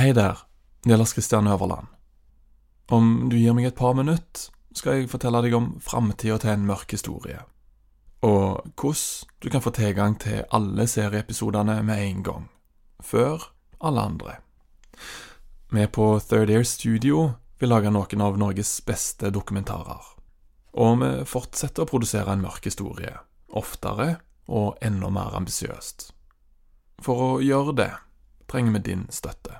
Hei der, det Lars Kristian Øverland. Om du gir meg et par minutter, skal jeg fortelle deg om framtida til en mørk historie, og hvordan du kan få tilgang til alle serieepisodene med en gang, før alle andre. Vi på Third Air Studio vil lage noen av Norges beste dokumentarer, og vi fortsetter å produsere en mørk historie, oftere og enda mer ambisiøst. For å gjøre det trenger vi din støtte.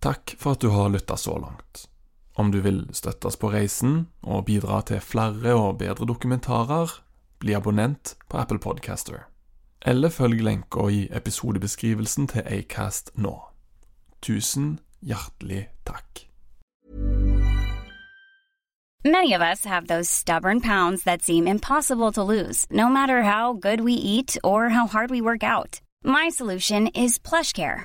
Takk for at du har lytta så langt. Om du vil støtte oss på reisen og bidra til flere og bedre dokumentarer, bli abonnent på Apple Podcaster. Eller følg lenka i episodebeskrivelsen til Acast nå. Tusen hjertelig takk. Many of us have those stubborn pounds that seem impossible to lose, no matter how good we eat or how hard we work out. My solution is PlushCare.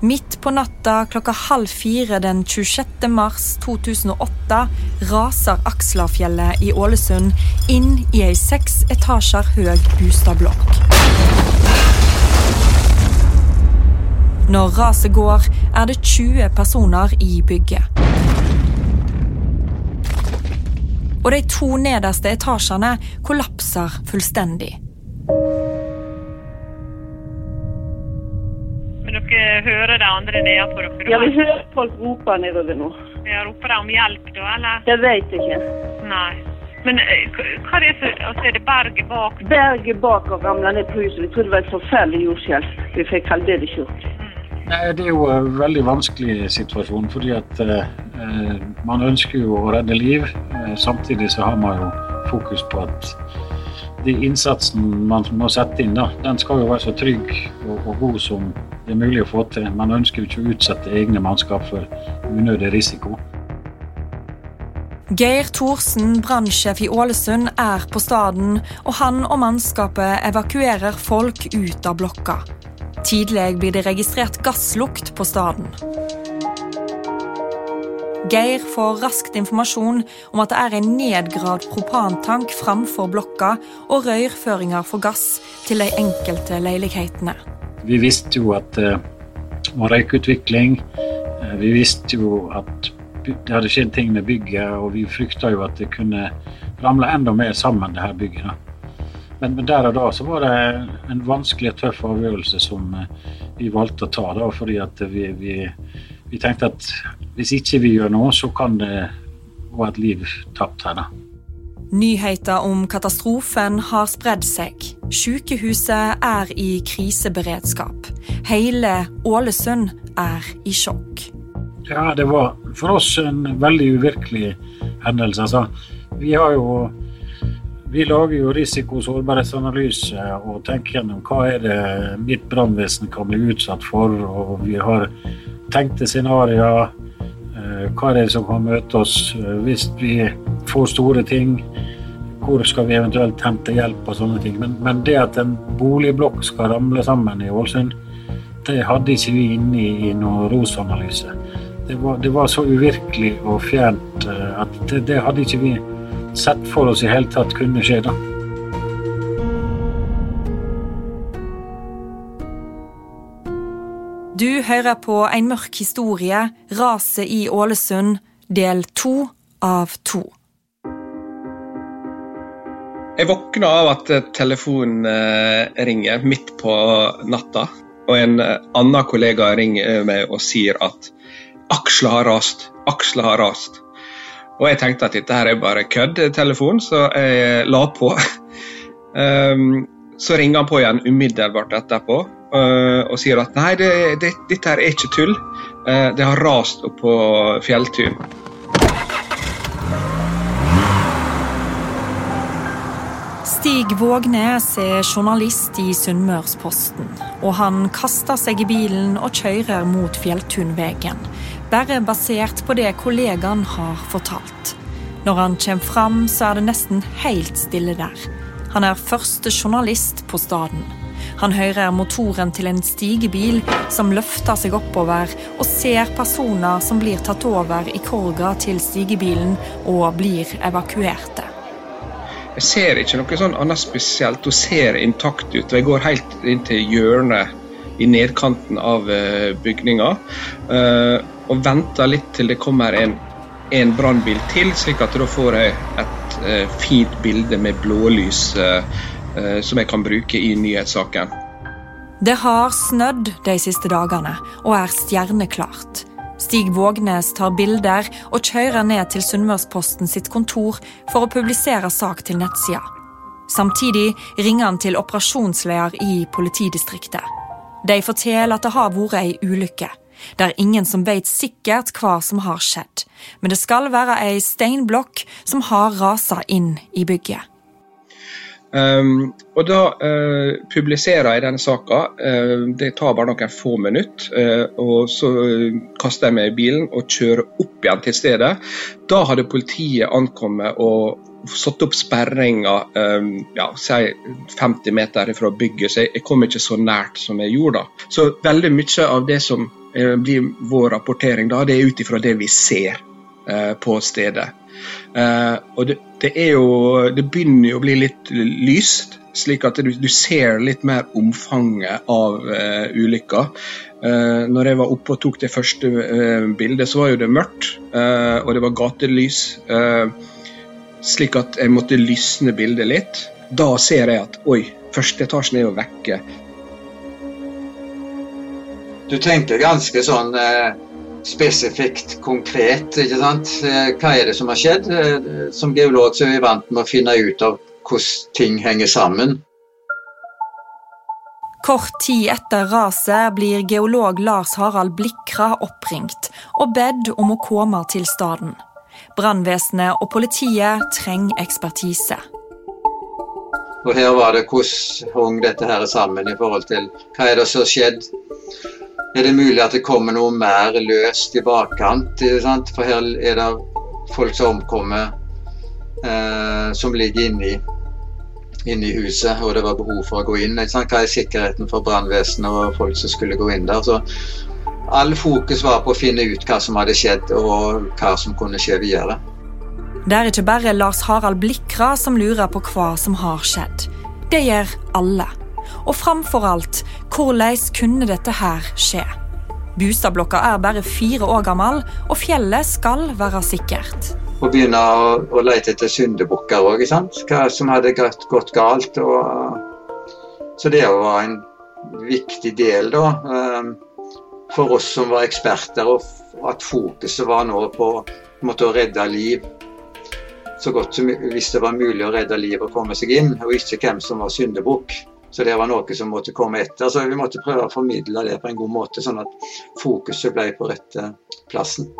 Midt på natta klokka halv fire den 26. mars 2008 raser Akslafjellet i Ålesund inn i ei seks etasjer høy bostadblokk. Når raset går, er det 20 personer i bygget. Og de to nederste etasjene kollapser fullstendig. Dere hører de andre nedenfor dere? Ja, vi hører folk rope nedover nå. Ja, Roper de om hjelp, da, eller? Jeg vet ikke. Nei. Men eh, hva er det for Altså, er det berget bak? Berget bak og ramla ned på huset. Vi trodde det var et forferdelig jordskjelv. Vi fikk heldigvis sjokk. Nei, Det er jo en veldig vanskelig situasjon, fordi at eh, eh, man ønsker jo å redde liv. Eh, samtidig så har man jo fokus på at de innsatsen man må sette inn, da, den skal jo være så trygg og, og god som det er mulig å få til. Man ønsker jo ikke å utsette egne mannskap for unødig risiko. Geir Thorsen, brannsjef i Ålesund, er på staden, og han og mannskapet evakuerer folk ut av blokka. Tidlig blir det registrert gasslukt på staden. Geir får raskt informasjon om at det er en nedgravd propantank framfor blokka og rørføringer for gass til de enkelte leilighetene. Vi visste jo at eh, det var røykutvikling. Eh, Vi visste jo at det hadde skjedd ting med bygget, og vi frykta jo at det kunne ramle enda mer sammen, det her bygget. Men, men der og da så var det en vanskelig og tøff avgjørelse som eh, vi valgte å ta. da, Fordi at vi, vi, vi tenkte at hvis ikke vi gjør noe, så kan det gå et liv tapt her. da. Nyheter om katastrofen har spredd seg. Sykehuset er i kriseberedskap. Hele Ålesund er i sjokk. Ja, det var for oss en veldig uvirkelig hendelse. Altså, vi har jo Vi lager jo risiko- og sårbarhetsanalyse og tenker gjennom hva er det mitt brannvesen kan bli utsatt for. Og vi har tenkte scenarioer. eh, Hva er det som kan møte oss eh, hvis vi får store ting? Hvor skal vi eventuelt hente hjelp og sånne ting. Men, men det at en boligblokk skal ramle sammen i Ålesund, det hadde ikke vi inne i, i noen ROS-analyse. det det var så uvirkelig og fjernt eh, at det, det hadde ikke vi sett for oss i hele tatt kunne skje. da. Du hører på En mørk historie, raset i Ålesund, del to av to. Jeg våkna av at telefonen eh, ringer midt på natta. Og en eh, annen kollega ringer meg og sier at aksla har rast, aksla har rast. Og jeg tenkte at dette her er bare kødd, telefon, så jeg la på. um, så ringer han på igjen umiddelbart etterpå uh, og sier at nei, det, det, dette her er ikke tull. Uh, det har rast opp på Fjelltun. Stig Vågnes er journalist i Sunnmørsposten. Og han kaster seg i bilen og kjører mot Fjelltunvegen. Bare basert på det kollegaen har fortalt. Når han kommer fram, så er det nesten helt stille der. Han er første journalist på staden. Han hører motoren til en stigebil som løfter seg oppover, og ser personer som blir tatt over i korga til stigebilen og blir evakuerte. Jeg ser ikke noe sånn annet spesielt. Hun ser intakt ut. Jeg går helt inn til hjørnet i nedkanten av eh, bygninga eh, og venter litt til det kommer en, en brannbil til, slik at da får jeg et eh, fint bilde med blålys som jeg kan bruke i nyhetssaken. Det har snødd de siste dagene og er stjerneklart. Stig Vågnes tar bilder og kjører ned til Sunnmørsposten sitt kontor for å publisere sak til nettsida. Samtidig ringer han til operasjonsleder i politidistriktet. De forteller at det har vært ei ulykke. Det er ingen som vet sikkert hva som har skjedd, men det skal være ei steinblokk som har rasa inn i bygget. Um, og Da uh, publiserer jeg denne saka. Uh, det tar bare noen få minutter. Uh, og Så kaster jeg meg i bilen og kjører opp igjen til stedet. Da hadde politiet ankommet og satt opp sperringer um, ja, 50 meter fra bygget, så jeg, jeg, kom ikke så nært som jeg gjorde da. Så veldig mye av det som blir vår rapportering, da, det er ut ifra det vi ser på stedet. Og det, det, er jo Det begynner jo å bli litt lyst, slik at du, du ser litt mer omfanget av uh, ulykka. Uh, når jeg var oppe og tok det første uh, bildet, så var jo det mørkt, og det var gatelys. slik at jeg måtte lysne bildet litt. Da ser jeg at oi, første etasjen er jo vekke. Du tenker ganske sånn spesifikt, konkret. ikke sant? Eh, hva er det som har skjedd? Eh, som geolog så er vi vant med å finne ut av hvordan ting henger sammen. Kort tid etter raset blir geolog Lars Harald Blikra oppringt og bedt om å komme til staden. Brannvesenet og politiet trenger ekspertise. Og her var det hvordan hang dette her sammen i forhold til hva er det som har skjedd er det mulig at det kommer noe mer løst i bakkant. For her er det folk som omkommer eh, som ligger inni, inni huset, og det var behov for å gå inn. Hva er sikkerheten for brannvesenet og folk som skulle gå inn der? Så all fokus var på å finne ut hva som hadde skjedd, og hva som kunne skje videre. Det er ikke bare Lars Harald Blikra som lurer på hva som har skjedd. Det gjør alle. Og framfor alt, hvordan kunne dette her skje? Bustadblokka er bare fire år gammel, og fjellet skal være sikkert. Og begynne å, å lete etter syndebukker òg, hva som hadde gått, gått galt. Og, så det var en viktig del da, ehm, for oss som var eksperter, og at fokuset var nå på å redde liv. Så godt som hvis det var mulig å redde liv og komme seg inn, og ikke hvem som var syndebukk. Så det var noe som måtte komme etter. Så vi måtte prøve å formidle det på en god måte, sånn at fokuset ble på rette plassen.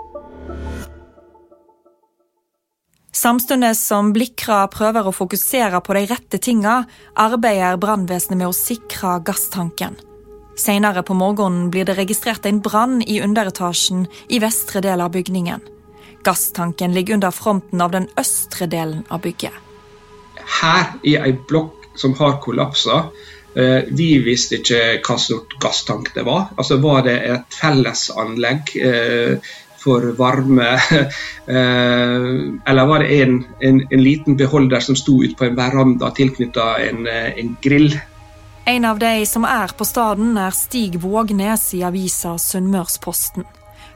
Samtidig som Blikra prøver å fokusere på de rette tinga, arbeider brannvesenet med å sikre gasstanken. Senere på morgenen blir det registrert en brann i underetasjen i vestre del av bygningen. Gasstanken ligger under fronten av den østre delen av bygget. Her i ei blokk som har kollapsa. Eh, vi visste ikke hva stort gasstank det var. Altså Var det et fellesanlegg eh, for varme? Eller var det en, en, en liten beholder som sto ute på en veranda tilknytta en, en grill? En av de som er på staden, er Stig Vågnes i avisa Sunnmørsposten.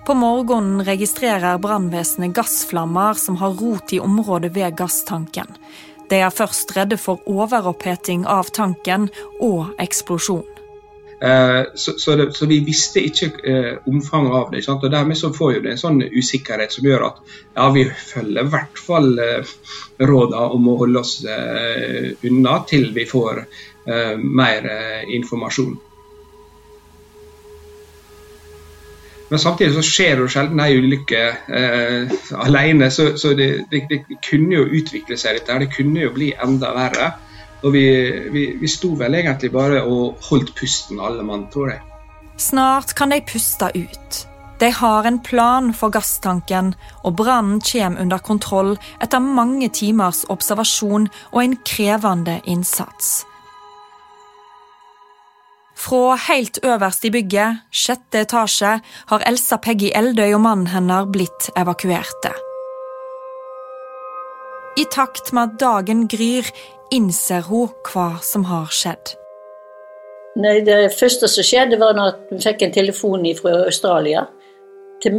På morgenen registrerer brannvesenet gassflammer som har rot i området ved gasstanken. De er først redde for overoppheting av tanken og eksplosjon. Eh, så, så, det, så, vi visste ikke eh, omfanget av det. Og Dermed så får jo det en sånn usikkerhet som gjør at ja, vi følger i hvert fall eh, rådene om å holde oss eh, unna til vi får Eh, mer informasjon. Men samtidig så skjer det sjelden ei ulykke eh, alene. Så, så det, det, det, kunne jo utvikle seg, dette Det kunne jo bli enda verre. Og vi, vi, vi sto vel egentlig bare og holdt pusten, alle mann, tror jeg. Snart kan de puste ut. De har en plan for gasstanken, og brannen kommer under kontroll etter mange timers observasjon og en krevende innsats. Fra helt øverst i bygget, sjette etasje, har Elsa Peggy Eldøy og mannen hennes blitt evakuerte. I takt med at dagen gryr, innser hun hva som har skjedd. Nei, det første som skjedde, var at vi fikk en telefon fra Australia til,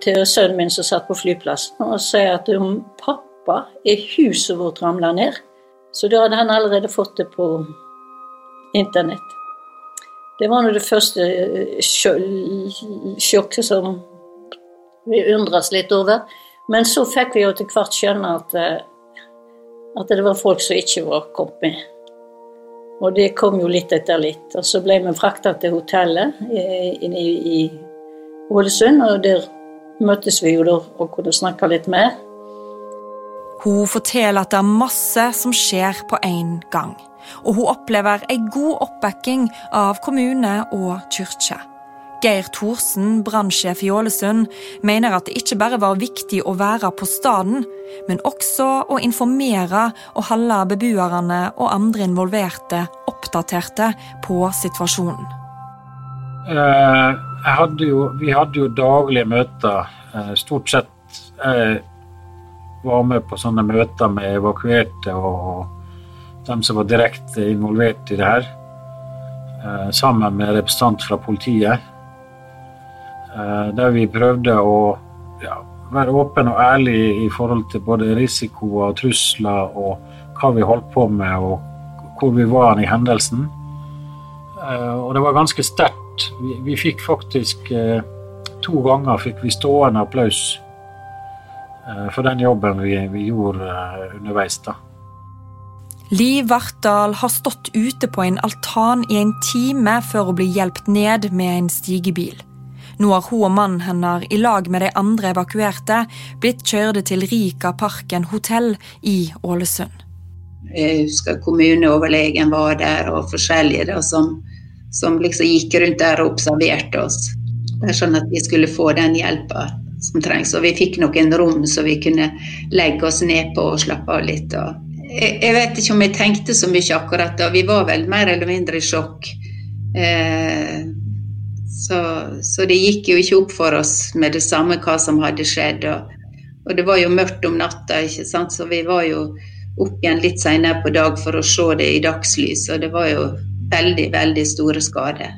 til, sønnen min som satt på flyplassen, og sier at om pappa er huset vårt ramla ned. Så da hadde han allerede fått det på internett. Det var nå det første eh, sjokket som vi undres litt over. Men så fikk vi jo til hvert skjønne at, eh, at det var folk som ikke var kommet med. Og det kom jo litt etter litt. Og så ble vi frakta til hotellet inne i, i Ålesund, og der møttes vi jo da og kunne snakke litt mer. Hun forteller at det er masse som skjer på én gang og hun opplever ei god oppbacking av kommune og kirke. Geir Thorsen, brannsjef i Ålesund, mener at det ikke bare var viktig å være på staden, men også å informere og holde beboerne og andre involverte oppdaterte på situasjonen. Eh, hadde jo, vi hadde jo daglige møter. Eh, stort sett jeg var med på sånne møter med evakuerte og de som var direkte involvert i det her, eh, sammen med representant fra politiet. Eh, der vi prøvde å ja, være åpen og ærlig i forhold til både risikoer og trusler og hva vi holdt på med og hvor vi var i hendelsen. Eh, og det var ganske sterkt. Vi, vi fikk faktisk to ganger fikk vi stående applaus for den jobben vi, vi gjorde underveis. da. Liv Vartdal har stått ute på en altan i en time før hun blir hjulpet ned med en stigebil. Nå har hun og mannen hennes i lag med de andre evakuerte blitt kjørt til Rika-parken hotell i Ålesund. Jeg husker kommuneoverlegen var der, og forskjellige da, som, som liksom gikk rundt der og observerte oss. Det er sånn at vi skulle få den hjelpa som trengs. Og vi fikk noen rom så vi kunne legge oss ned på og slappe av litt. og jeg vet ikke om jeg tenkte så mye akkurat da. Vi var vel mer eller mindre i sjokk. Eh, så, så, det gikk jo ikke opp for oss med det samme hva som hadde skjedd. Og, og det var jo mørkt om natta, ikke sant? så vi var jo opp igjen litt senere på dag for å se det i dagslys. Og det var jo veldig, veldig store skader.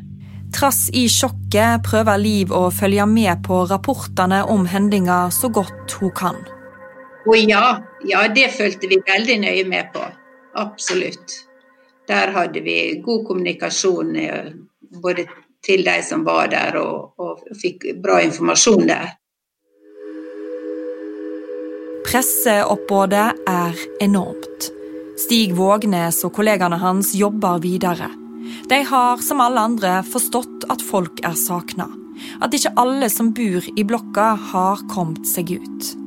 Trass i sjokket prøver Liv å følge med på rapportene om hendinga så godt hun kan. Og ja, ja, det følte vi veldig nøye med på. Absolutt. Der hadde vi god kommunikasjon eh, både til de som var der, og, og fikk bra informasjon der. Presseoppbådet er enormt. Stig Vågnes og kollegaene hans jobber videre. De har, som alle andre, forstått at folk er savna. At ikke alle som bor i blokka, har kommet seg ut.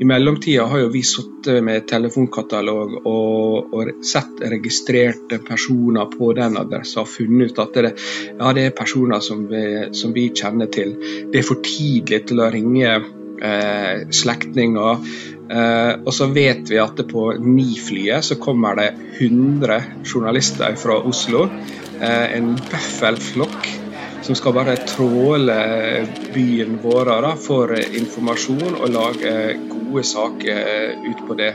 I mellomtida har jo vi sittet med telefonkatalog og, og, sett registrerte personer på den adressa og funnet ut at det, ja, det er personer som vi, som vi, kjenner til. Det er for tidlig til å ringe eh, slektninger. Eh, og så vet vi at på NI-flyet så kommer det 100 journalister fra Oslo. Eh, en bøffelflokk som skal bare tråle byen vår da, for informasjon og lage gode saker ut på det.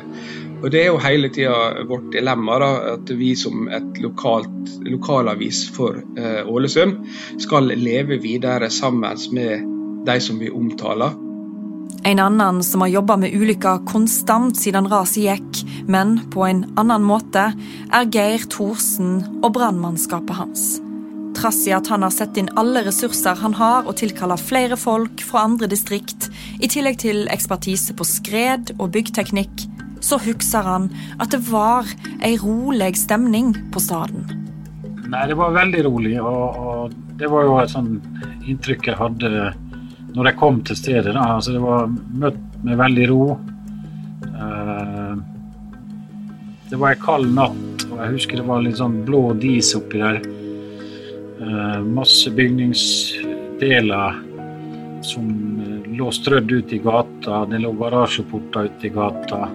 Og Det er jo hele tida vårt dilemma, da, at vi som et lokalt, lokalavis for eh, Ålesund skal leve videre sammen med de som vi omtaler. En annen som har jobba med ulykka konstant siden raset gikk, men på en annen måte, er Geir Thorsen og brannmannskapet hans. Trass i at han har sett inn alle ressurser han har og tilkalla flere folk fra andre distrikt, i tillegg til ekspertise på skred og byggteknikk, så husker han at det var ei rolig stemning på staden. Nei, det var veldig rolig, og, og det var jo et sånn inntrykk jeg hadde når jeg kom til stedet. Da. Altså, det var møtt med veldig ro. Uh, det var ei kald natt, og jeg husker det var litt sånn blå dis oppi der. Uh, masse bygningsdeler som uh, lå strødd ut i gata. Det lå garasjeporter ute i gata.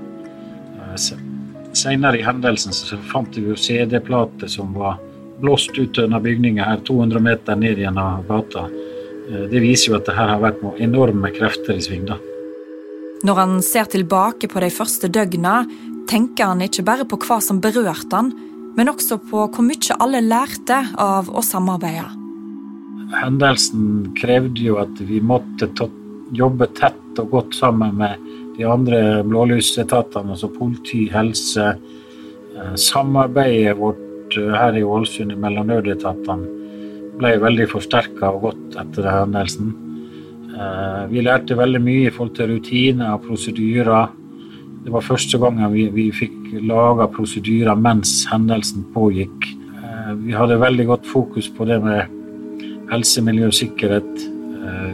Senere i hendelsen så fant vi CD-plater som var blåst ut under bygninga her 200 meter ned gjennom gata. Eh, det viser jo at det her har vært noen enorme krefter i sving. da. Når han ser tilbake på de første døgna, tenker han ikke bare på hva som berørte han, men også på hvor mye alle lærte av å samarbeide. Hendelsen krevde jo at vi måtte jobbe tett og godt sammen med de andre blålysetatene, altså politi, helse. Eh, samarbeidet vårt eh, her i Ålesund mellom nødetatene ble veldig forsterka og godt etter hendelsen. Eh, vi lærte veldig mye i forhold til rutiner og prosedyrer. Det var første gangen vi, vi fikk laga prosedyrer mens hendelsen pågikk. Vi hadde veldig godt fokus på det med helse, miljø og sikkerhet.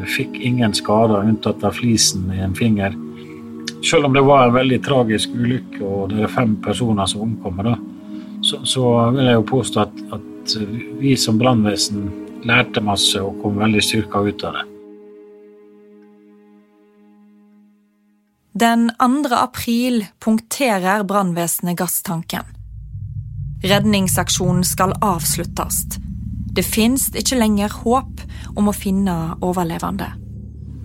Vi fikk ingen skader unntatt av flisen i en finger. Selv om det var en veldig tragisk ulykke og det er fem personer som omkommer, da, så, så, vil jeg jo påstå at, at vi som brannvesen lærte masse og kom veldig styrka ut av det. Den 2. april punkterer brannvesenet gasstanken. Redningsaksjonen skal avsluttes. Det fins ikke lenger håp om å finne overlevende.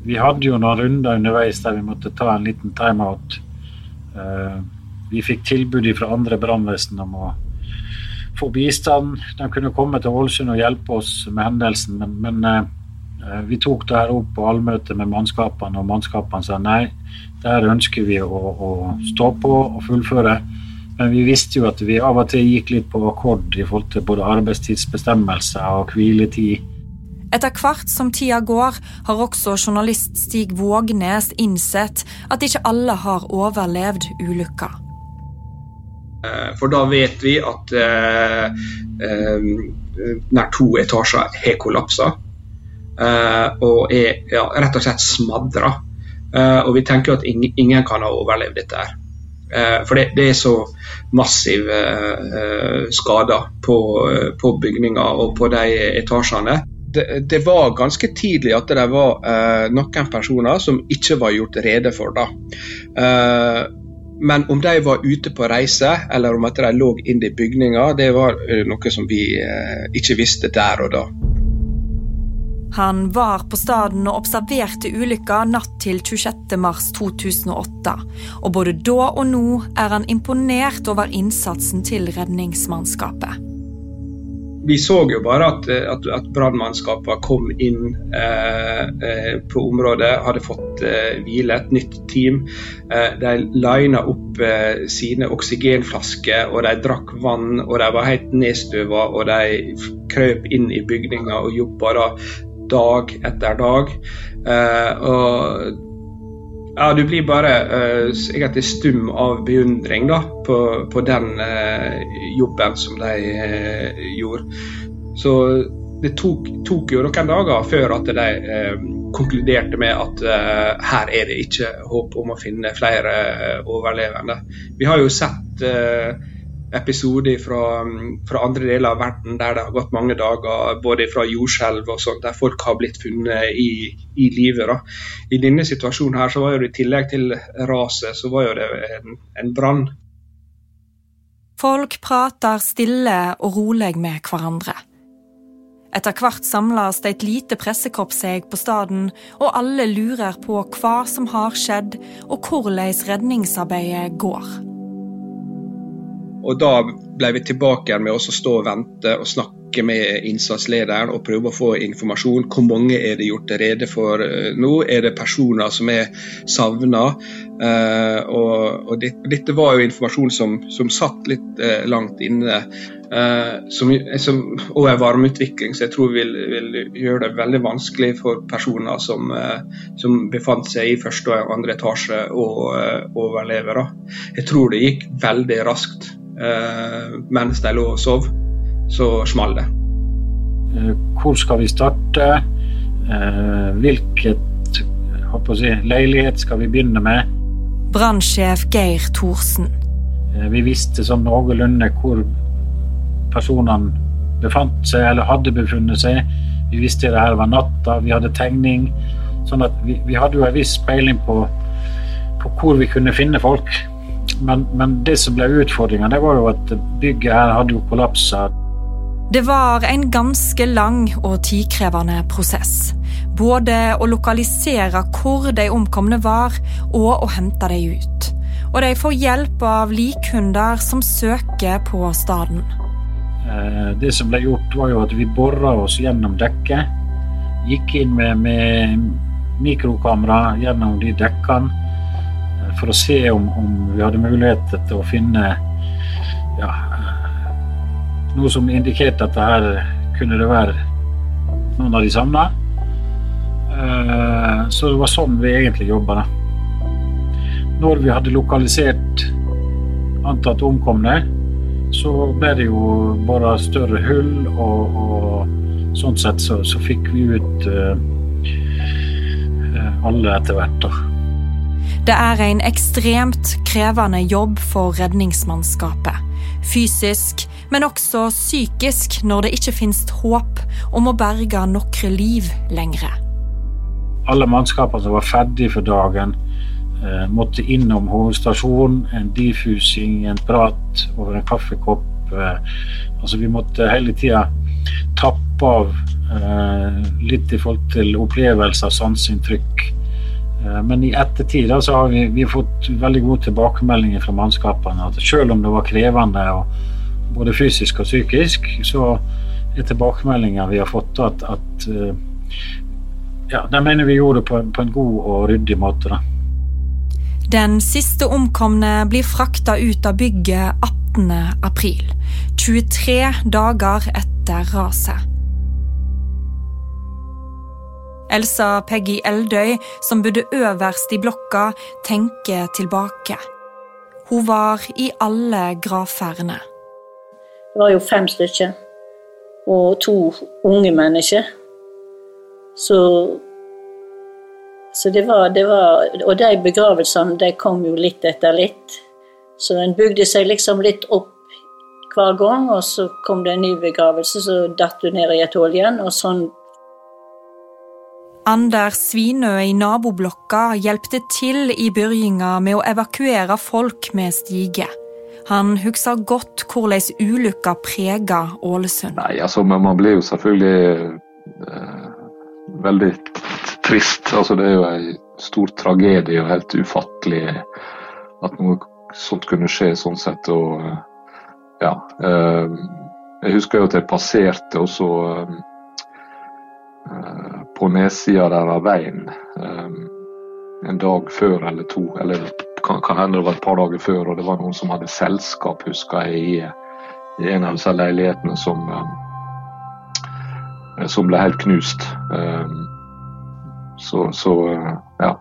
Vi hadde jo noen runder underveis der vi måtte ta en liten timeout. Uh, vi fikk tilbud fra andre brannvesen om å få bistand. De kunne komme til Ålesund og hjelpe oss med hendelsen, men, men uh, vi tok det her opp på allmøte med mannskapene, og mannskapene sa nei, der ønsker vi å, å, stå på og fullføre. Men vi visste jo at vi av og til gikk litt på akkord i forhold til både arbeidstidsbestemmelser og hviletid. Etter hvert som tida går, har også journalist Stig Vågnes innsett at ikke alle har overlevd ulykka. Eh, for da vet vi at eh, eh, nær to etasjer har kollapsa. Eh, og er ja, rett og slett smadra. Eh, og vi tenker at ingen, kan ha overlevd dette her. Eh, for det, det, er så massive skader på, på bygninger og på de etasjene det, det, var ganske tidlig at det var uh, noen personer som ikke var gjort rede for. det. Uh, men om de var ute på reise, eller om at de lå inne i bygninga, det var uh, noe som vi ikke visste der og da. Han var på stedet og observerte ulykka natt til 26.3.2008. Og både da og nå er han imponert over innsatsen til redningsmannskapet vi så jo bare at, at, at brannmannskapene kom inn eh, eh, på området, hadde fått eh, hvile, et nytt team. Eh, de lina opp eh, sine oksygenflasker, og de drakk vann, og de var helt nedstøva, og de krøp inn i bygninga og jobba da dag etter dag. Eh, og ja, du blir bare uh, egentlig stum av beundring da, på, på den uh, jobben som de uh, gjorde. Så det tok, tok, jo noen dager før at de konkluderte med at her er det ikke håp om å finne flere overlevende. Vi har jo sett episoder fra, fra, andre deler av verden der det har gått mange dager, både fra jordskjelv og sånt, der folk har blitt funnet i, i live. I denne situasjonen her så var det i tillegg til raset, så var det en, en brann. Folk prater stille og rolig med hverandre. Etter hvert samles det et lite pressekorps seg på staden, og alle lurer på hva som har skjedd, og hvordan redningsarbeidet går. Og da ble vi tilbake med å stå og vente og snakke med innsatslederen og prøve å få informasjon. Hvor mange er det gjort rede for eh, nå? Er det personer som er savna? Uh, og, dette var jo informasjon som, som satt litt uh, langt inne. Som, som, og en varmeutvikling som jeg tror vil, vil, gjøre det veldig vanskelig for personer som, som befant seg i første og andre etasje å overleve. Da. Jeg tror det gikk veldig raskt eh, mens de lå og sov, så small det. Eh, hvor skal vi starte? Eh, hvilket si, leilighet skal vi begynne med? Brannsjef Geir Thorsen. Eh, vi visste sånn noenlunde hvor personene befant seg eller hadde befunnet seg. Vi visste det her var natta, vi hadde tegning. Sånn at vi, vi hadde jo en viss speiling på, på hvor vi kunne finne folk. Men, men, det som ble utfordringa, det var jo at bygget her hadde jo kollapsa. Det var en ganske lang og tidkrevende prosess. Både å lokalisere hvor de omkomne var, og å hente dem ut. Og de får hjelp av likhunder som søker på staden. Eh, det som ble gjort, var jo at vi bora oss gjennom dekket. Gikk inn med, med mikrokamera gjennom de dekkene for å se om, om vi hadde mulighet til å finne ja, noe som indikerte at det her kunne det være noen av de savna. Eh, så det var sånn vi egentlig jobba. Når vi hadde lokalisert antatt omkomne, så ble det jo bare større hull, og, og sånn sett så, så, fikk vi ut uh, alle etter hvert. da. Det er en ekstremt krevende jobb for redningsmannskapet. Fysisk, men også psykisk når det ikke finnes håp om å berge noen liv lenger. Alle mannskapene som var ferdige for dagen, eh, måtte innom hovedstasjonen. En diffusing, en prat over en kaffekopp. Eh, altså Vi måtte hele tida tappe av eh, litt i forhold til opplevelser, sanseinntrykk men i ettertid så har vi, vi har fått veldig gode tilbakemeldinger fra mannskapene. At selv om det var krevende både fysisk og psykisk, så er tilbakemeldinger vi har fått at, at eh, ja, de mener vi gjorde det på, på en god og ryddig måte. Da. Den siste omkomne blir frakta ut av bygget 18.4, 23 dager etter raset. Elsa Peggy Eldøy, som bodde øverst i blokka, tenker tilbake. Hun var i alle gravferdene. Det var jo fem stykker. Og to unge mennesker. Så, så det, var, det var Og de begravelsene de kom jo litt etter litt. Så en bygde seg liksom litt opp hver gang, og så kom det en ny begravelse, så datt du ned i et hull igjen. Og sånn Anders Svinø i naboblokka hjelpte til i begynnelsen med å evakuere folk med stige. Han husker godt hvordan ulykka prega Ålesund. Nei, altså, men Man blir jo selvfølgelig eh, veldig trist. Altså, det er jo en stor tragedie og helt ufattelig at noe sånt kunne skje sånn sett. og eh, ja, eh, Jeg husker jo at jeg passerte også eh, på nedsida der av veien um, en dag før eller to. Eller kan, kan hende det var et par dager før, og det var noen som hadde selskap, husker jeg, i, i en av disse leilighetene som, um, som ble helt knust. Um, så, så uh, ja.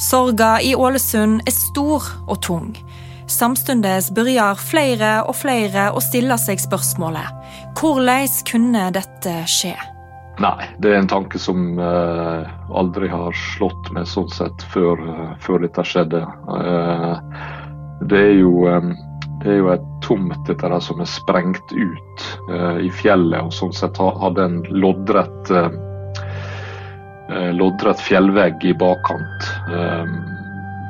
Sorga i Ålesund er stor og tung. Samtidig begynner flere og flere å stille seg spørsmålet hvordan kunne dette skje? Nei, det er en tanke som uh, aldri har slått meg sånn sett før, uh, før dette skjedde. Uh, det, er jo, um, det er jo et tomt dette der som er sprengt ut i fjellet, og sånn sett hadde en loddrett, loddrett fjellvegg i bakkant.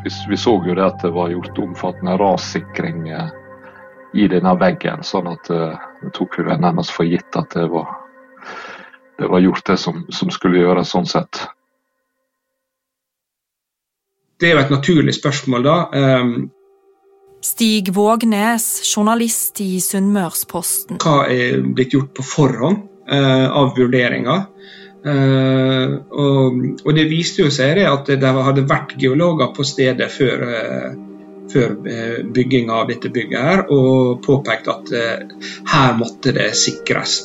Vi, vi, så jo det at det var gjort omfattende rassikring i denne veggen. Sånn at jeg tok vi nærmest for gitt at det var, det var gjort det som, som skulle gjøres sånn sett. Det er jo et naturlig spørsmål, da. Um, Stig Vågnes, journalist i Sunnmørsposten. Hva er blitt gjort på forhånd uh, av vurderinger? Uh, og, og, det viste jo seg at det hadde vært geologer på stedet før, uh, før bygginga av dette bygget her, og påpekt at her måtte det sikres.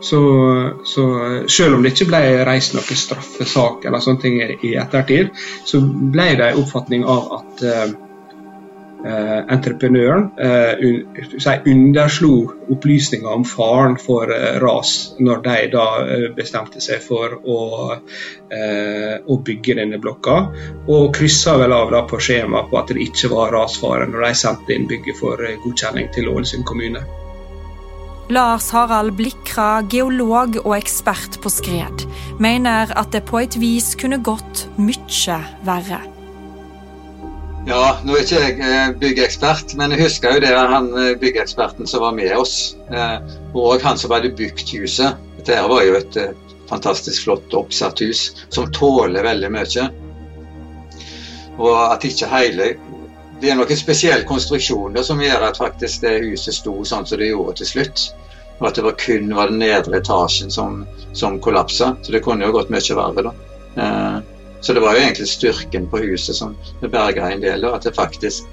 Så, så, selv om det ikke ble reist noen straffesak eller sånne ting i ettertid, så ble det en oppfatning av at uh, uh, entreprenøren eh, un, underslo opplysninger om faren for ras når de da bestemte seg for å, å bygge denne blokka, og kryssa vel av da på skjema på at det ikke var rasfare når de sendte inn bygget for godkjenning til Ålesund kommune. Lars Harald Blikra, geolog og ekspert på skred, mener at det på et vis kunne gått mye verre. Ja, nå er ikke jeg eh, byggeekspert, men jeg husker jo det han eh, byggeeksperten som var med oss. Eh, og han som hadde bygd huset. Dette var jo et fantastisk flott oppsatt hus som tåler veldig mye. Og at ikke hele det er noen spesiell konstruksjon som gjør at faktisk det huset sto sånn som det gjorde til slutt. Og at det var kun var den nedre etasjen som, som kollapsa. Så det kunne jo gått mye verre, da. Eh, Så det var jo egentlig styrken på huset som berga en del, at det faktisk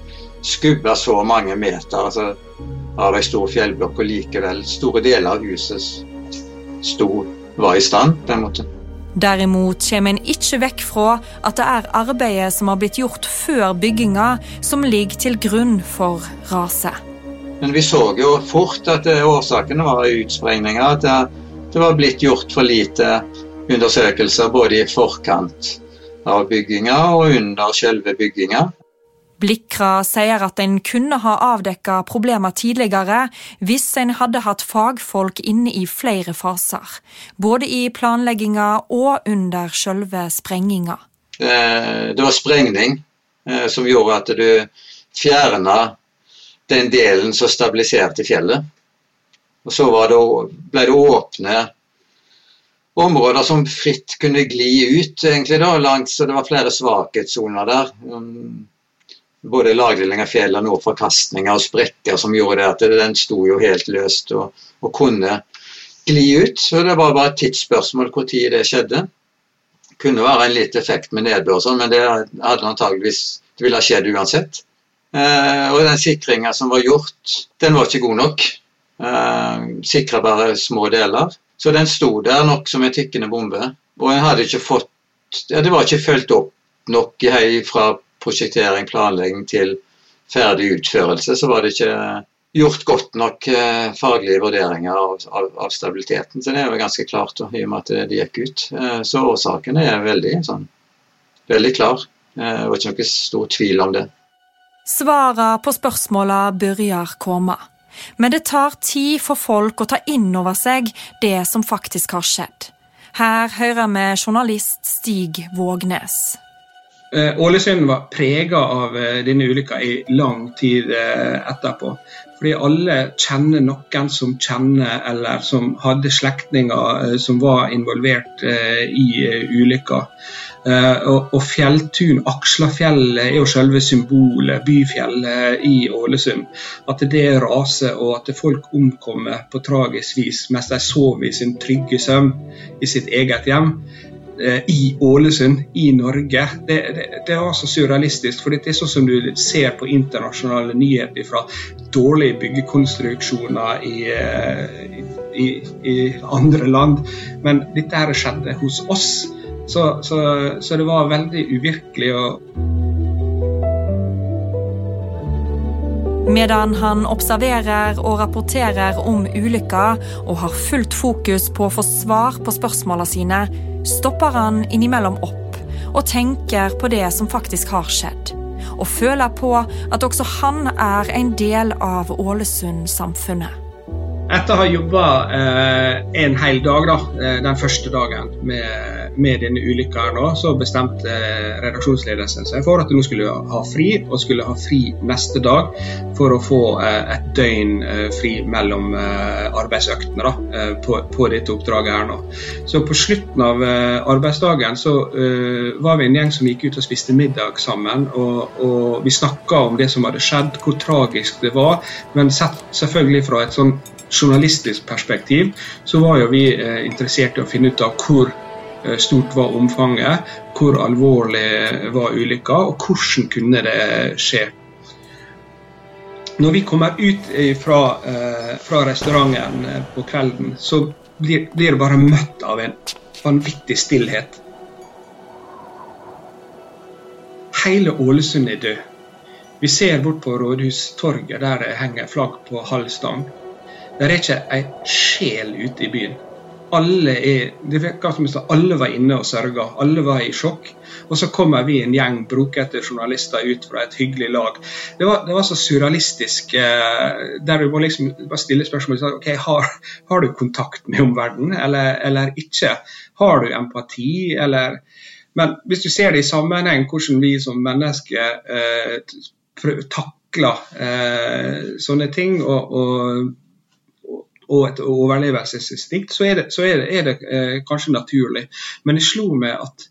skubba så mange meter altså, av ei stor fjellblokk, og likevel store deler av huset sto, var i stand på en måte. Derimot kommer en ikke vekk fra at det er arbeidet som har blitt gjort før bygginga, som ligger til grunn for raset. Men vi så jo fort at årsakene var utsprengninger. At det var blitt gjort for lite undersøkelser både i forkant av bygginga og under selve bygginga. Blikra sier at en kunne ha avdekka problemer tidligere hvis en hadde hatt fagfolk inne i flere faser, både i planlegginga og under selve sprenginga. Eh, det var sprengning eh, som gjorde at du fjerna den delen som stabiliserte fjellet. Og så det, ble det åpne områder som fritt kunne gli ut, egentlig da, langs, og det var flere svakhetssoner der. Både lagdeling av fjellene og forkastninger og sprekker som gjorde at den sto jo helt løst og, og kunne gli ut. Så det var bare et tidsspørsmål tid det skjedde. Det kunne være en litt effekt med nedbør, sånn, men det hadde antageligvis det ville ha skjedd uansett. Eh, og den sikringa som var gjort, den var ikke god nok. Eh, Sikra bare små deler. Så den sto der nok som en tikkende bombe. Og en hadde ikke fått ja, Det var ikke fulgt opp nok fra prosjektering, planlegging til ferdig utførelse, så var det ikke gjort godt nok eh, faglige vurderinger av, av, av, stabiliteten. Så det er jo ganske klart, i og med at det gikk ut. Eh, så årsaken er veldig, sånn, veldig klar. Eh, det var ikke noe stor tvil om det. Svarene på spørsmålene begynner komme. Men det tar tid for folk å ta inn over seg det som faktisk har skjedd. Her hører vi journalist Stig Vågnes. Eh, Ålesund var prega av eh, denne ulykka i lang tid eh, etterpå. Fordi alle kjenner noen som kjenner, eller som hadde slektninger som var involvert i ulykka. Og Fjelltun, Akslafjellet, er jo selve symbolet, byfjellet i Ålesund. At det raser og at folk omkommer på tragisk vis mens de sover i sin trygge søvn i sitt eget hjem. Eh, i Ålesund, i Norge. Det, det, det, var så surrealistisk. for Det er sånn som du ser på internasjonale nyheter fra dårlige byggekonstruksjoner i, eh, i, i andre land. Men dette her skjedde hos oss. Så, så, så det var veldig uvirkelig. Medan han observerer og rapporterer om ulykka og har fullt fokus på å få svar på spørsmåla sine, stopper han innimellom opp og tenker på det som faktisk har skjedd. Og føler på at også han er en del av Ålesund-samfunnet. Etter å ha jobba eh, en hel dag, da, eh, den første dagen med med denne ulykka så bestemte eh, redaksjonsledelsen seg for at nå skulle ha fri, og skulle ha fri neste dag for å få eh, et døgn eh, fri mellom arbeidsøktene da, på, på, dette oppdraget her nå. Så på slutten av arbeidsdagen så var vi en gjeng som gikk ut og spiste middag sammen, og, og vi snakka om det som hadde skjedd, hvor tragisk det var, men sett selvfølgelig fra et sånn journalistisk perspektiv, så var jo vi eh, interessert i å finne ut av hvor Eh, stort var omfanget, hvor alvorlig var ulykka, og hvordan kunne det skje. Når vi kommer ut fra, eh, fra restauranten eh, på kvelden, så blir, blir det bare møtt av en vanvittig stillhet. Hele Ålesund er død. Vi ser bort på Rådhustorget, der det henger flagg på halv stang. Det er ikke ei sjel ute i byen alle, er, det virker som alle var inne og sørga. Alle var i sjokk. Og så kommer vi en gjeng brokete journalister ut fra et hyggelig lag. Det var, det var så surrealistisk. Eh, der du må liksom bare stille spørsmål ok, har, har du kontakt med omverdenen, eller, eller, ikke? Har du empati, eller Men hvis du ser det i sammenheng, hvordan vi som mennesker eh, takler eh, sånne ting og, og og et overlevelsesinstinkt, så er det, så er det, er det eh, kanskje naturlig. Men det slo meg at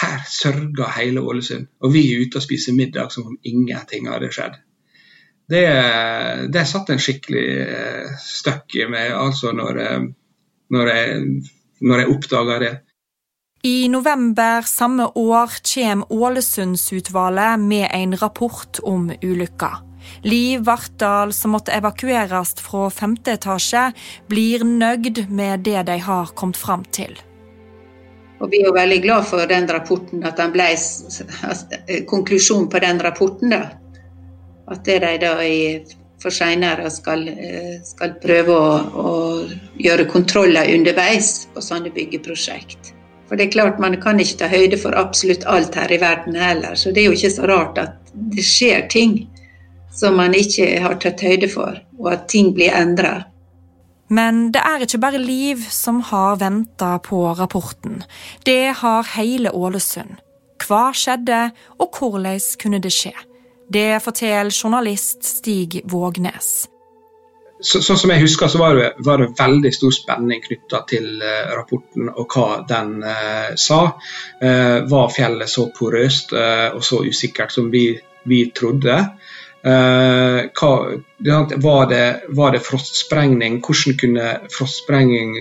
her sørger hele Ålesund, og vi er ute og spiser middag som om ingenting hadde skjedd. Det, det satt en skikkelig eh, støkk i meg altså når, eh, når jeg, når jeg oppdaga det. I november samme år kommer Ålesundsutvalget med en rapport om ulykka. Liv Vartdal, som måtte evakueres fra femte etasje, blir nøyd med det de har kommet fram til. Og Vi er veldig glad for den rapporten, at den ble konklusjonen på den rapporten. da. At det de da i, for senere skal, skal prøve å, å gjøre kontroller underveis på sånne byggeprosjekt. For det er klart Man kan ikke ta høyde for absolutt alt her i verden heller, så det er jo ikke så rart at det skjer ting som man ikke har tatt høyde for, og at ting blir endra. Men det er ikke bare Liv som har venta på rapporten. Det har hele Ålesund. Hva skjedde, og hvordan kunne det skje? Det forteller journalist Stig Vågnes så, sånn som jeg husker, så var det, var det veldig stor spenning knytta til uh, rapporten og hva den uh, sa. Uh, var fjellet så porøst og så usikkert som vi, vi trodde? Hva, var, det, var, det, frostsprengning? Hvordan kunne frostsprengning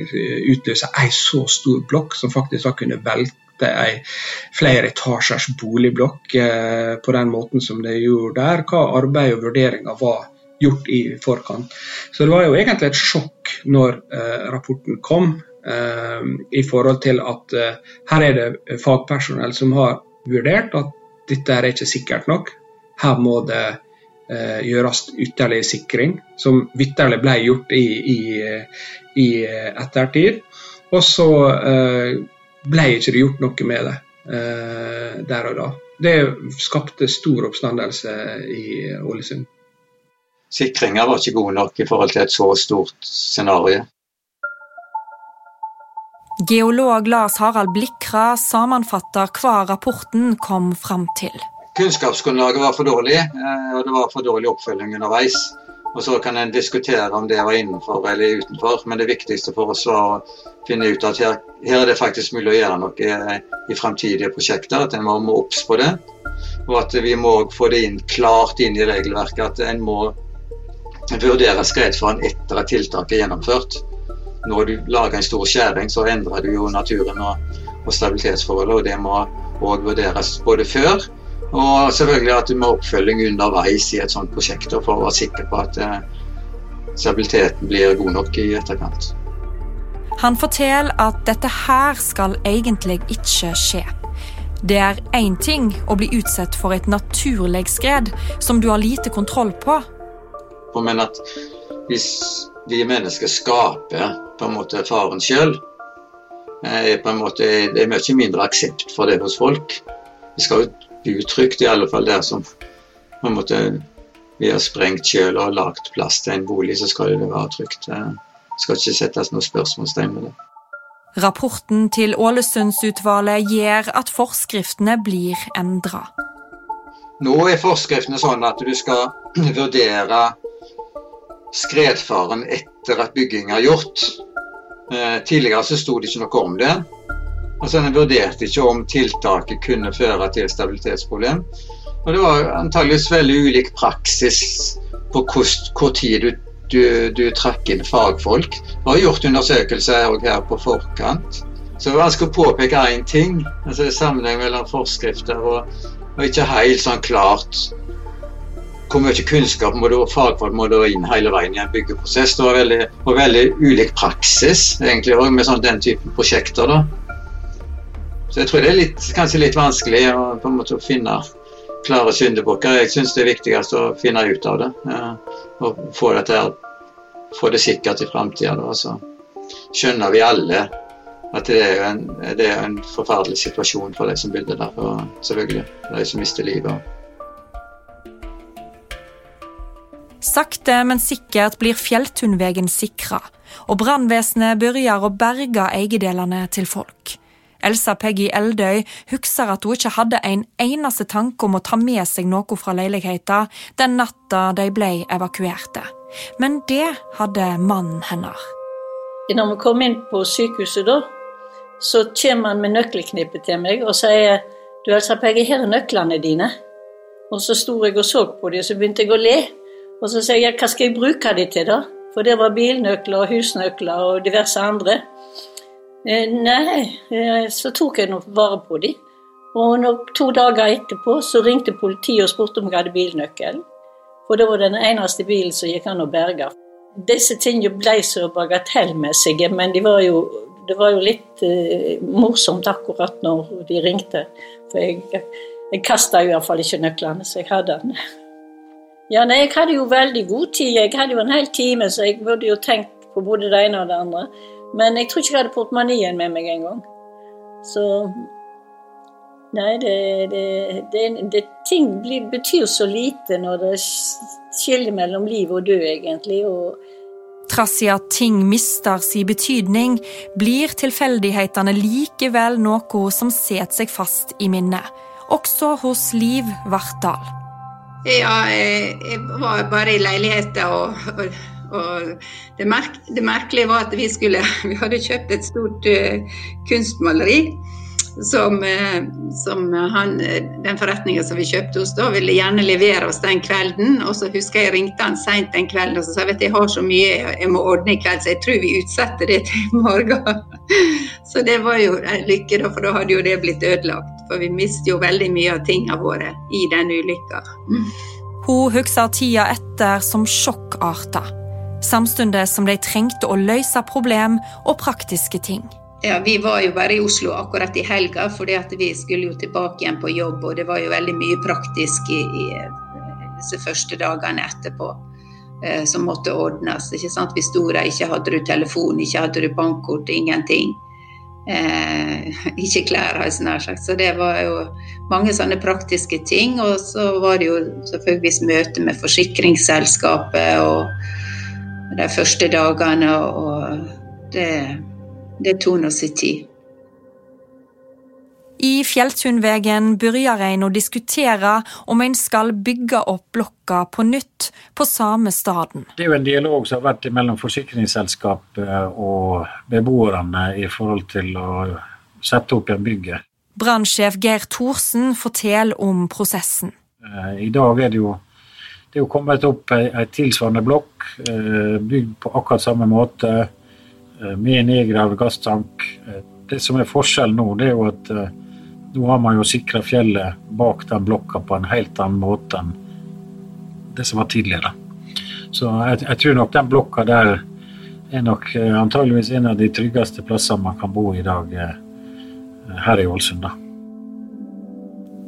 utløse ei så stor blokk som faktisk da kunne velte ei flere etasjers boligblokk på den måten som det gjorde der? Hva arbeid og vurderinger var gjort i forkant. Så det var jo egentlig et sjokk når eh, rapporten kom, eh, i forhold til at eh, her er det fagpersonell som har vurdert at dette er ikke sikkert nok. Her må det eh, gjøres ytterligere sikring, som vitterlig ble gjort i, i, i ettertid. Og så eh, ble ikke det gjort noe med det eh, der og da. Det skapte stor oppstandelse i Ålesund sikringa var ikke god nok i forhold til et så stort scenario. Geolog Lars Harald Blikra sammenfatter hva rapporten kom fram til. Kunnskapsgrunnlaget var for dårlig, eh, og det var for dårlig oppfølging underveis. Og Så kan en diskutere om det var innenfor eller utenfor, men det viktigste for oss var å finne ut at her, her er det faktisk mulig å gjøre noe i, i fremtidige prosjekter. At en må obs på det. Og at vi må få det inn, klart inn i regelverket. At en må vurdere skredfaren etter at tiltaket er gjennomført. Når du lager en stor skjæring, så endrer du jo naturen og, og stabilitetsforholdet, og det må òg vurderes både før og selvfølgelig at du må oppfølging underveis i et sånt prosjekt for å være sikker på at eh, stabiliteten blir god nok i etterkant. Han forteller at dette her skal egentlig ikke skje. Det er én ting å bli utsatt for et naturlig skred som du har lite kontroll på, på, men at hvis vi mennesker skaper på en måte faren sjøl, eh, er på en måte, det er mye mindre aksept for det hos folk. Vi skal jo bli trygt, i alle fall der som på en måte vi har sprengt sjøl og lagd plass til en bolig, så skal det være trygt. Det skal ikke settes noe spørsmålstegn med det. Rapporten til Ålesundsutvalget gjør at forskriftene blir endra. Nå er forskriftene sånn at du skal vurdere skredfaren etter at bygging er gjort. Eh, tidligere så sto det ikke noe om det. Altså En vurderte ikke om tiltaket kunne føre til stabilitetsproblem. Og Det var antageligvis veldig ulik praksis på hvor tid du, du, du trakk inn fagfolk. Vi har gjort undersøkelser her på forkant. Så det var vanskelig å påpeke én ting. altså Sammenheng mellom forskrifter og, og ikke helt sånn klart hvor mye kunnskap må du, fagfolk må du inn hele veien i en byggeprosess. Det var veldig, var veldig ulik praksis egentlig med sånn, den typen prosjekter. da. Så jeg tror det er litt, kanskje litt vanskelig å på en måte finne klare syndebukker. Jeg syns det er viktigst å finne ut av det. Ja, og få, dette, få det sikkert i framtida. Så skjønner vi alle at det er, en, det er en forferdelig situasjon for de som blir der, og selvfølgelig de som mister livet. Sakte, men sikkert blir Fjelltunvegen sikra, og brannvesenet begynner å berge eiendelene til folk. Elsa Peggy Eldøy husker at hun ikke hadde en eneste tanke om å ta med seg noe fra leiligheten den natta de ble evakuerte. Men det hadde mannen hennes. Når vi kom inn på sykehuset, da, så kommer han med nøkkelknippet til meg og sier du Elsa Peggy, her er nøklene dine. Og så sto jeg og så på dem, og så begynte jeg å le. Og så sier jeg hva skal jeg bruke dem til, da? For det var bilnøkler og husnøkler og diverse andre. Eh, nei, eh, så tok jeg nå vare på dem. Og to dager etterpå så ringte politiet og spurte om jeg hadde bilnøkkel. For det var den eneste bilen som gikk an å berge. Disse tingene ble så bagatellmessige, men de var jo, det var jo litt eh, morsomt akkurat når de ringte. For jeg, jeg kasta iallfall ikke nøklene, så jeg hadde den. Ja, nei, jeg hadde jo veldig god tid. Jeg hadde jo en hel time, så jeg burde jo tenkt på både det ene og det andre. Men jeg tror ikke jeg hadde portemoneen med meg engang. Så Nei, det, det, det, det ting blir, betyr så lite når det skiller mellom liv og død, egentlig. og Trass i at ting mister sin betydning, blir tilfeldighetene likevel noe som setter seg fast i minnet. Også hos Liv Vartdal. Ja, jeg var bare i leiligheta og, og, og det, merk, det, merkelige var at vi skulle Vi hadde kjøpt et stort uh, kunstmaleri som, eh, som han, den forretningen som vi kjøpte hos da, ville gjerne levere oss den kvelden. Og så husker jeg ringte han seint den kvelden og så sa vet jeg har så mye jeg må ordne i kveld, så jeg tror vi utsetter det til i morgen. Så det var jo en lykke, da, for da hadde jo det blitt ødelagt. For vi mistet jo veldig mye av tingene våre i den ulykka. Hun husker tida etter som sjokkarta, samtidig som de trengte å løse problem og praktiske ting. Ja, Vi var jo bare i Oslo akkurat i helga, fordi at vi skulle jo tilbake igjen på jobb. Og det var jo veldig mye praktisk i, i disse første dagene etterpå eh, som måtte ordnes. ikke sant? Vi sto der, ikke hadde du telefon, ikke hadde du bankkort, ingenting. Eh, ikke klær, har jeg nær sagt. Så det var jo mange sånne praktiske ting. Og så var det jo selvfølgelig møte med forsikringsselskapet og de første dagene. og det det tok nå sin tid. I Fjelltunvegen begynner en å diskutere om en skal bygge opp blokka på nytt på samme staden. Det er jo en dialog som har vært mellom forsikringsselskapet og beboerne i forhold til å sette opp igjen bygget. Brannsjef Geir Thorsen forteller om prosessen. Eh, I dag er det jo, det er jo kommet opp ei, tilsvarende blokk, eh, bygd på akkurat samme måte Eh, med nedgravd gasstank. Eh, det som er forskjellen nå, det er jo at nå har man jo sikra fjellet bak den blokka på en helt annen måte enn det som var tidligere. Så jeg, jeg tror nok den blokka der er nok antageligvis en av de tryggeste plassene man kan bo i dag her i Ålesund. da.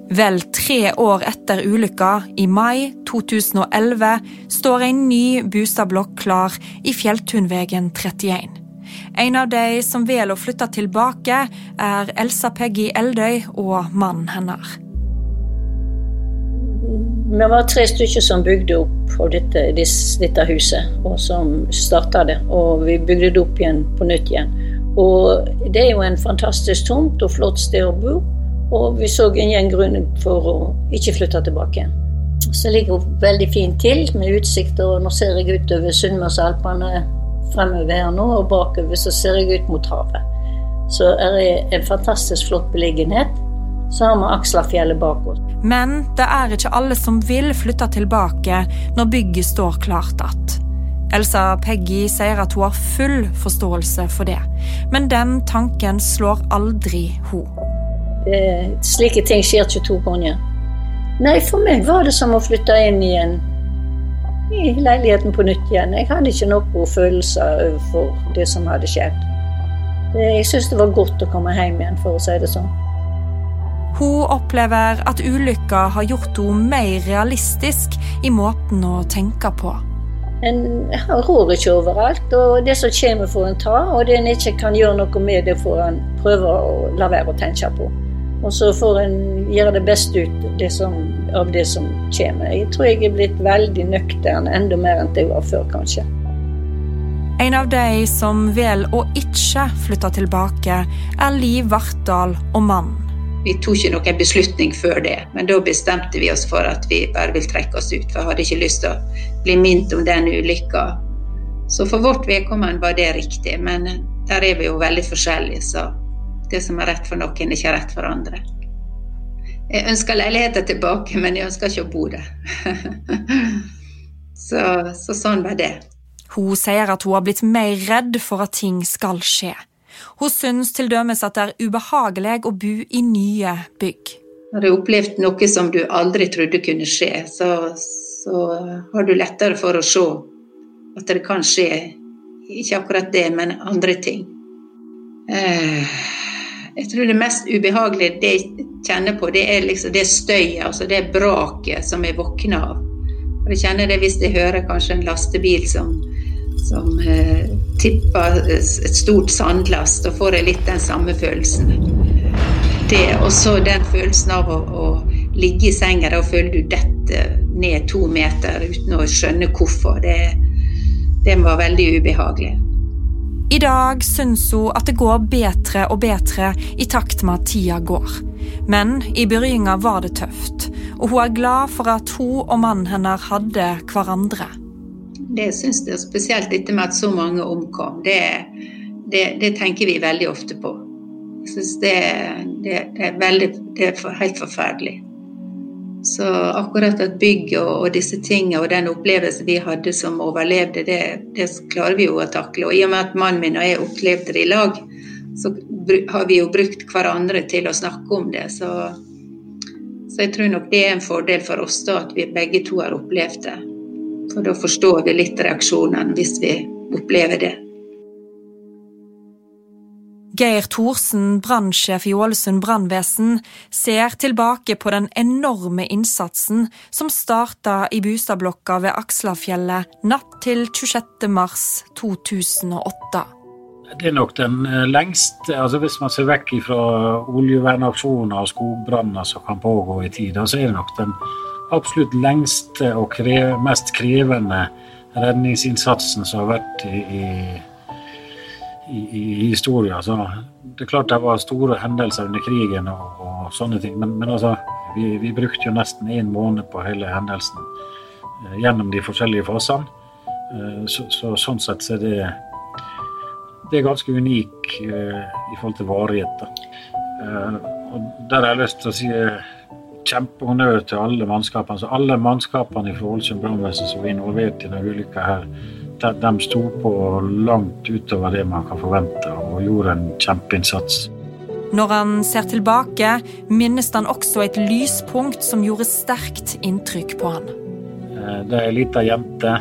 Vel tre år etter ulykka, i mai 2011, står en ny boligblokk klar i Fjelltunvegen 31. En av de som velger å flytte tilbake, er Elsa Peggy Eldøy og mannen hennes. Vi var tre stykker som bygde opp dette, dette, huset, og som starta det. Og vi bygde det opp igjen på nytt igjen. Og det er jo en fantastisk tomt og flott sted å bo. Og vi så ingen grunn for å ikke flytte tilbake. Så ligger hun veldig fint til med utsikter, og nå ser jeg utover Sunnmørsalpene fremover her nå, og bakover så ser jeg ut mot havet. Så er det en fantastisk flott beliggenhet. Så har vi Akslafjellet bak oss. Men det er ikke alle som vil flytte tilbake når bygget står klart igjen. Elsa Peggy sier at hun har full forståelse for det, men den tanken slår aldri hun. Slike ting skjer ikke to ganger. Nei, for meg var det som å flytte inn igjen i leiligheten på nytt igjen. Jeg hadde ikke noen følelser overfor det som hadde skjedd. Jeg syns det var godt å komme hjem igjen, for å si det sånn. Hun opplever at ulykka har gjort henne mer realistisk i måten å tenke på. En rår ikke overalt, og det som kommer, får en ta. Og det en ikke kan gjøre noe med, det får en prøve å la være å tenke på. Og så får en gjøre det beste ut det som, av det som kommer. Jeg tror jeg er blitt veldig nøktern, enda mer enn jeg var før, kanskje. En av de som velger å ikke flytte tilbake, er Liv Vartdal og mannen. Vi tok ikke noen beslutning før det, men da bestemte vi oss for at vi bare vil trekke oss ut. For jeg hadde ikke lyst til å bli minnet om den ulykka. Så for vårt vedkommende var det riktig, men der er vi jo veldig forskjellige, så det som er rett for noen, er ikke rett for andre. Jeg ønsker leiligheter tilbake, men jeg ønsker ikke å bo der. så, så sånn var det. Hun sier at hun har blitt mer redd for at ting skal skje. Hun syns til dømes at det er ubehagelig å bo i nye bygg. Har du opplevd noe som du aldri trodde kunne skje, så, så har du lettere for å se at det kan skje. Ikke akkurat det, men andre ting. Eh, jeg tror det mest ubehagelige det jeg kjenner på, det er liksom det støyet, altså det braket som jeg våkner av. Og jeg kjenner det hvis jeg hører kanskje en lastebil som, som eh, tipper et stort sandlast, da får jeg litt den samme følelsen. Det, og så den følelsen av å, å ligge i senga og føle du detter ned to meter uten å skjønne hvorfor. Det, det var veldig ubehagelig. I dag syns hun at det går bedre og bedre i takt med at tida går. Men i begynnelsen var det tøft, og hun er glad for at hun og mannen hennes hadde hverandre. Det syns jeg, spesielt dette med at så mange omkom. Det, det, det tenker vi veldig ofte på. Jeg syns det, det, er veldig Det er helt forferdelig. Så akkurat at bygg og, og, disse tingene og den opplevelsen vi hadde som overlevde, det, det, klarer vi jo å takle. Og i og med at mannen min og jeg opplevde det i lag, så har vi jo brukt hverandre til å snakke om det. Så, så jeg tror nok det er en fordel for oss da at vi begge to har opplevd det. For da forstår vi litt reaksjonene hvis vi opplever det. Geir Thorsen, brannsjef i Ålesund brannvesen, ser tilbake på den enorme innsatsen som starta i Bustadblokka ved Akslafjellet natt til 26. mars 2008. Det er nok den eh, lengste altså Hvis man ser vekk fra oljevernaksjoner og skogbranner som kan pågå i tida, så er det nok den absolutt lengste og mest krevende redningsinnsatsen som har vært i, i i, i historien. Altså, det er klart det var store hendelser under krigen og, og sånne ting, men, men altså, vi, vi, brukte jo nesten én måned på hele hendelsen eh, gjennom de forskjellige fasene. Eh, så, så, sånn sett så er det, det er ganske unik eh, i forhold til varighet. Og Der har jeg lyst til å si eh, kjempehonnør til alle mannskapene. Så alle mannskapene i Ålesund brannvesen som var involvert i denne ulykka her, de, de sto på langt utover det man kan forvente, og gjorde en kjempeinnsats. Når han ser tilbake, minnes han også et lyspunkt som gjorde sterkt inntrykk på han. Eh, det er ei lita jente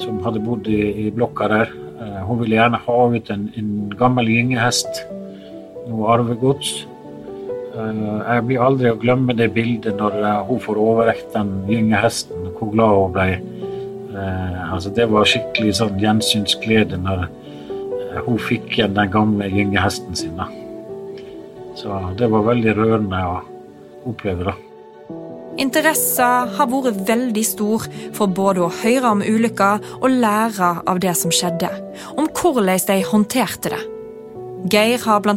som hadde bodd i, i, blokka der. Eh, hun ville gjerne ha ut en, en gammel gyngehest, noe arvegods. Eh, jeg blir aldri å glemme det bildet når hun får overrekt den gyngehesten, hvor glad hun ble altså det var skikkelig sånn gjensynsglede når eh, hun fikk igjen den gamle gyngehesten sin. Da. Så det var veldig rørende å oppleve. da. Interessen har vært veldig stor for både å høre om ulykka og lære av det som skjedde. Om hvordan de håndterte det. Geir har bl.a.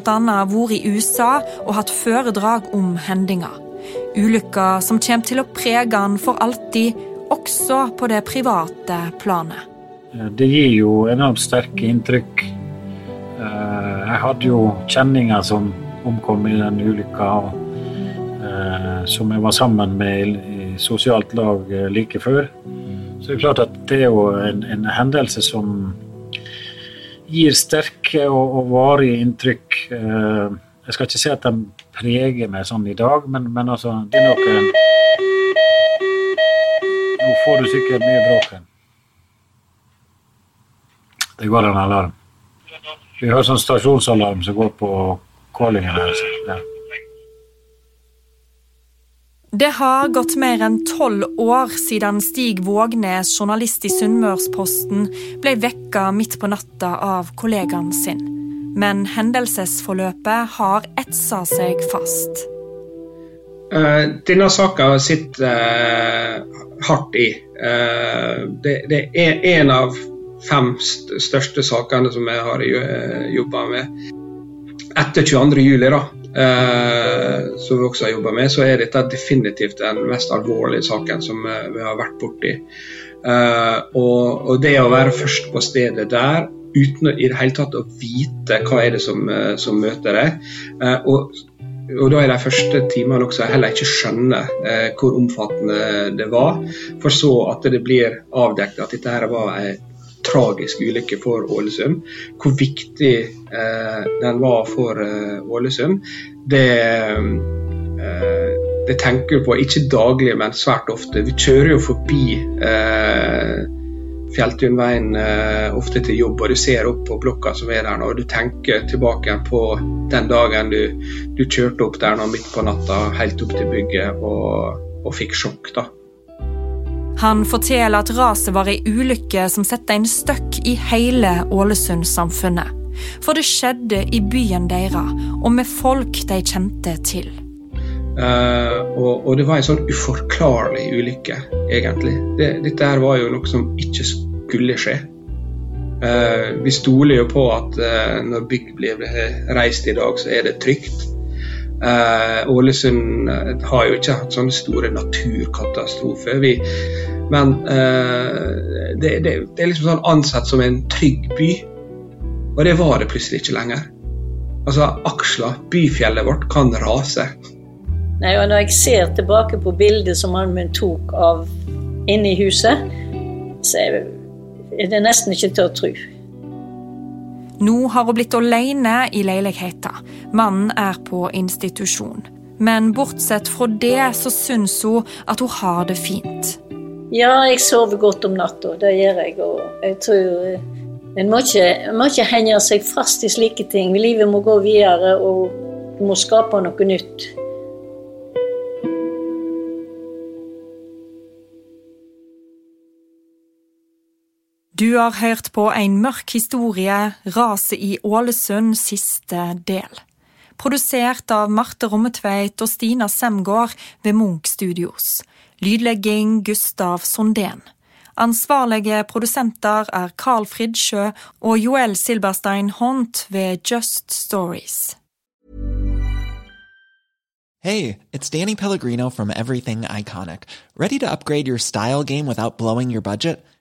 vært i USA og hatt foredrag om hendinga. Ulykka som kommer til å prege han for alltid også på det private planet. Eh, det gir jo enormt sterke inntrykk. Eh, jeg hadde jo kjenninger som omkom i den ulykka, eh, som jeg var sammen med i sosialt lag like før. Så det er klart at det er jo en, en hendelse som gir sterke og, og varige inntrykk. Jeg skal ikke si at de preger meg sånn i dag, men, men altså, det er noe får du sikkert mye bråk her. Det går en alarm. Vi har sånn stasjonsalarm som går på callingen her. Ja. Det har gått mer enn tolv år siden Stig Vågnes, journalist i Sunnmørsposten, ble vekka midt på natta av kollegaen sin. Men hendelsesforløpet har etsa seg fast. Uh, denne saka sitter uh, hardt i. Uh, det, er en av fem st største sakene som jeg har jobba med. Etter 22.07, da, som vi også har jobba med, så er dette definitivt den mest alvorlige saken som vi har vært borti. Og det å være først på stedet der uten i det hele tatt å vite hva er det som, som møter deg. Og og da i de første timene også heller ikke skjønner eh, hvor omfattende det var. For så at det blir avdekket at dette her var en tragisk ulykke for Ålesund. Hvor viktig eh, den var for eh, Ålesund, det, eh, det tenker vi på ikke daglig, men svært ofte. Vi kjører jo forbi eh, Fjelltunveien eh, ofte til jobb, og du ser opp på blokka som er der nå, og du tenker tilbake på den dagen du, du kjørte opp der nå midt på natta, helt opp til bygget, og, og fikk sjokk. da. Han forteller at raset var ei ulykke som setter en støkk i hele Ålesund-samfunnet. For det skjedde i byen deres, og med folk de kjente til. Uh, og, og, det var en sånn uforklarlig ulykke, egentlig. Det, dette her var jo noe som ikke skulle skje. Uh, vi stoler jo på at uh, når bygg blir reist i dag, så er det trygt. Ålesund har jo ikke hatt sånne store naturkatastrofer. Vi, men det, det, det, er liksom sånn ansett som en trygg by. Og det var det plutselig ikke lenger. Altså, Aksla, byfjellet vårt, kan rase. Nei, og Når jeg ser tilbake på bildet som mannen min tok av inne i huset, så er det nesten ikke til å tro. Nå har hun blitt alene i leiligheten. Mannen er på institusjon. Men bortsett fra det så syns hun at hun har det fint. Ja, jeg sover godt om natta. Det gjør jeg. Og jeg tror en må, ikke, må ikke henge seg fast i slike ting. Livet må gå videre, og du må skape noe nytt. Du har hørt på en mørk historie, raset i Ålesund, siste del. Produsert av Marte Rommetveit og Stina Semgård ved Munch Studios. Lydlegging Gustav Sondén. Ansvarlige produsenter er Carl Fridsjø og Joel Silberstein Hont ved Just Stories. Hey, it's Danny Pellegrino from Everything Iconic. Ready to upgrade your style game without blowing your budget?